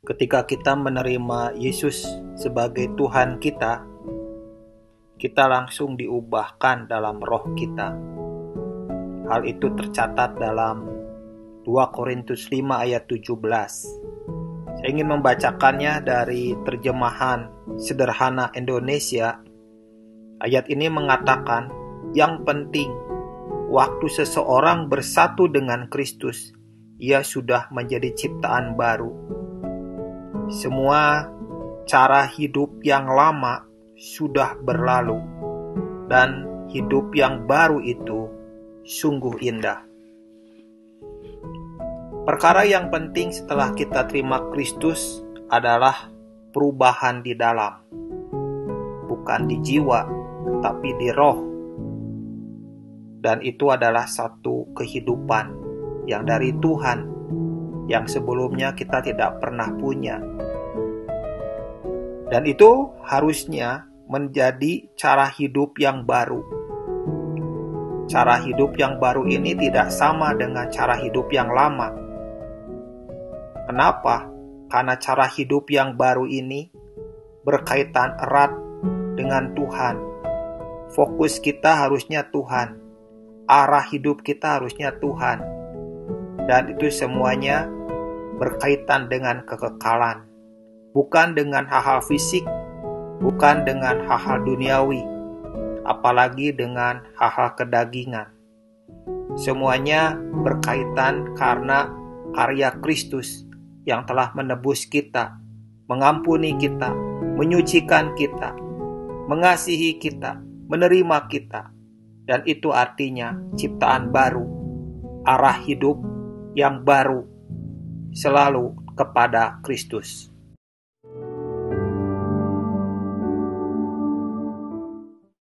Ketika kita menerima Yesus sebagai Tuhan kita, kita langsung diubahkan dalam roh kita. Hal itu tercatat dalam 2 Korintus 5 ayat 17. Saya ingin membacakannya dari terjemahan sederhana Indonesia. Ayat ini mengatakan, yang penting waktu seseorang bersatu dengan Kristus, ia sudah menjadi ciptaan baru. Semua cara hidup yang lama sudah berlalu, dan hidup yang baru itu sungguh indah. Perkara yang penting setelah kita terima Kristus adalah perubahan di dalam, bukan di jiwa, tapi di roh. Dan itu adalah satu kehidupan yang dari Tuhan, yang sebelumnya kita tidak pernah punya. Dan itu harusnya menjadi cara hidup yang baru. Cara hidup yang baru ini tidak sama dengan cara hidup yang lama. Kenapa? Karena cara hidup yang baru ini berkaitan erat dengan Tuhan. Fokus kita harusnya Tuhan. Arah hidup kita harusnya Tuhan. Dan itu semuanya berkaitan dengan kekekalan. Bukan dengan hal-hal fisik, bukan dengan hal-hal duniawi, apalagi dengan hal-hal kedagingan. Semuanya berkaitan karena karya Kristus yang telah menebus kita, mengampuni kita, menyucikan kita, mengasihi kita, menerima kita, dan itu artinya ciptaan baru, arah hidup yang baru, selalu kepada Kristus.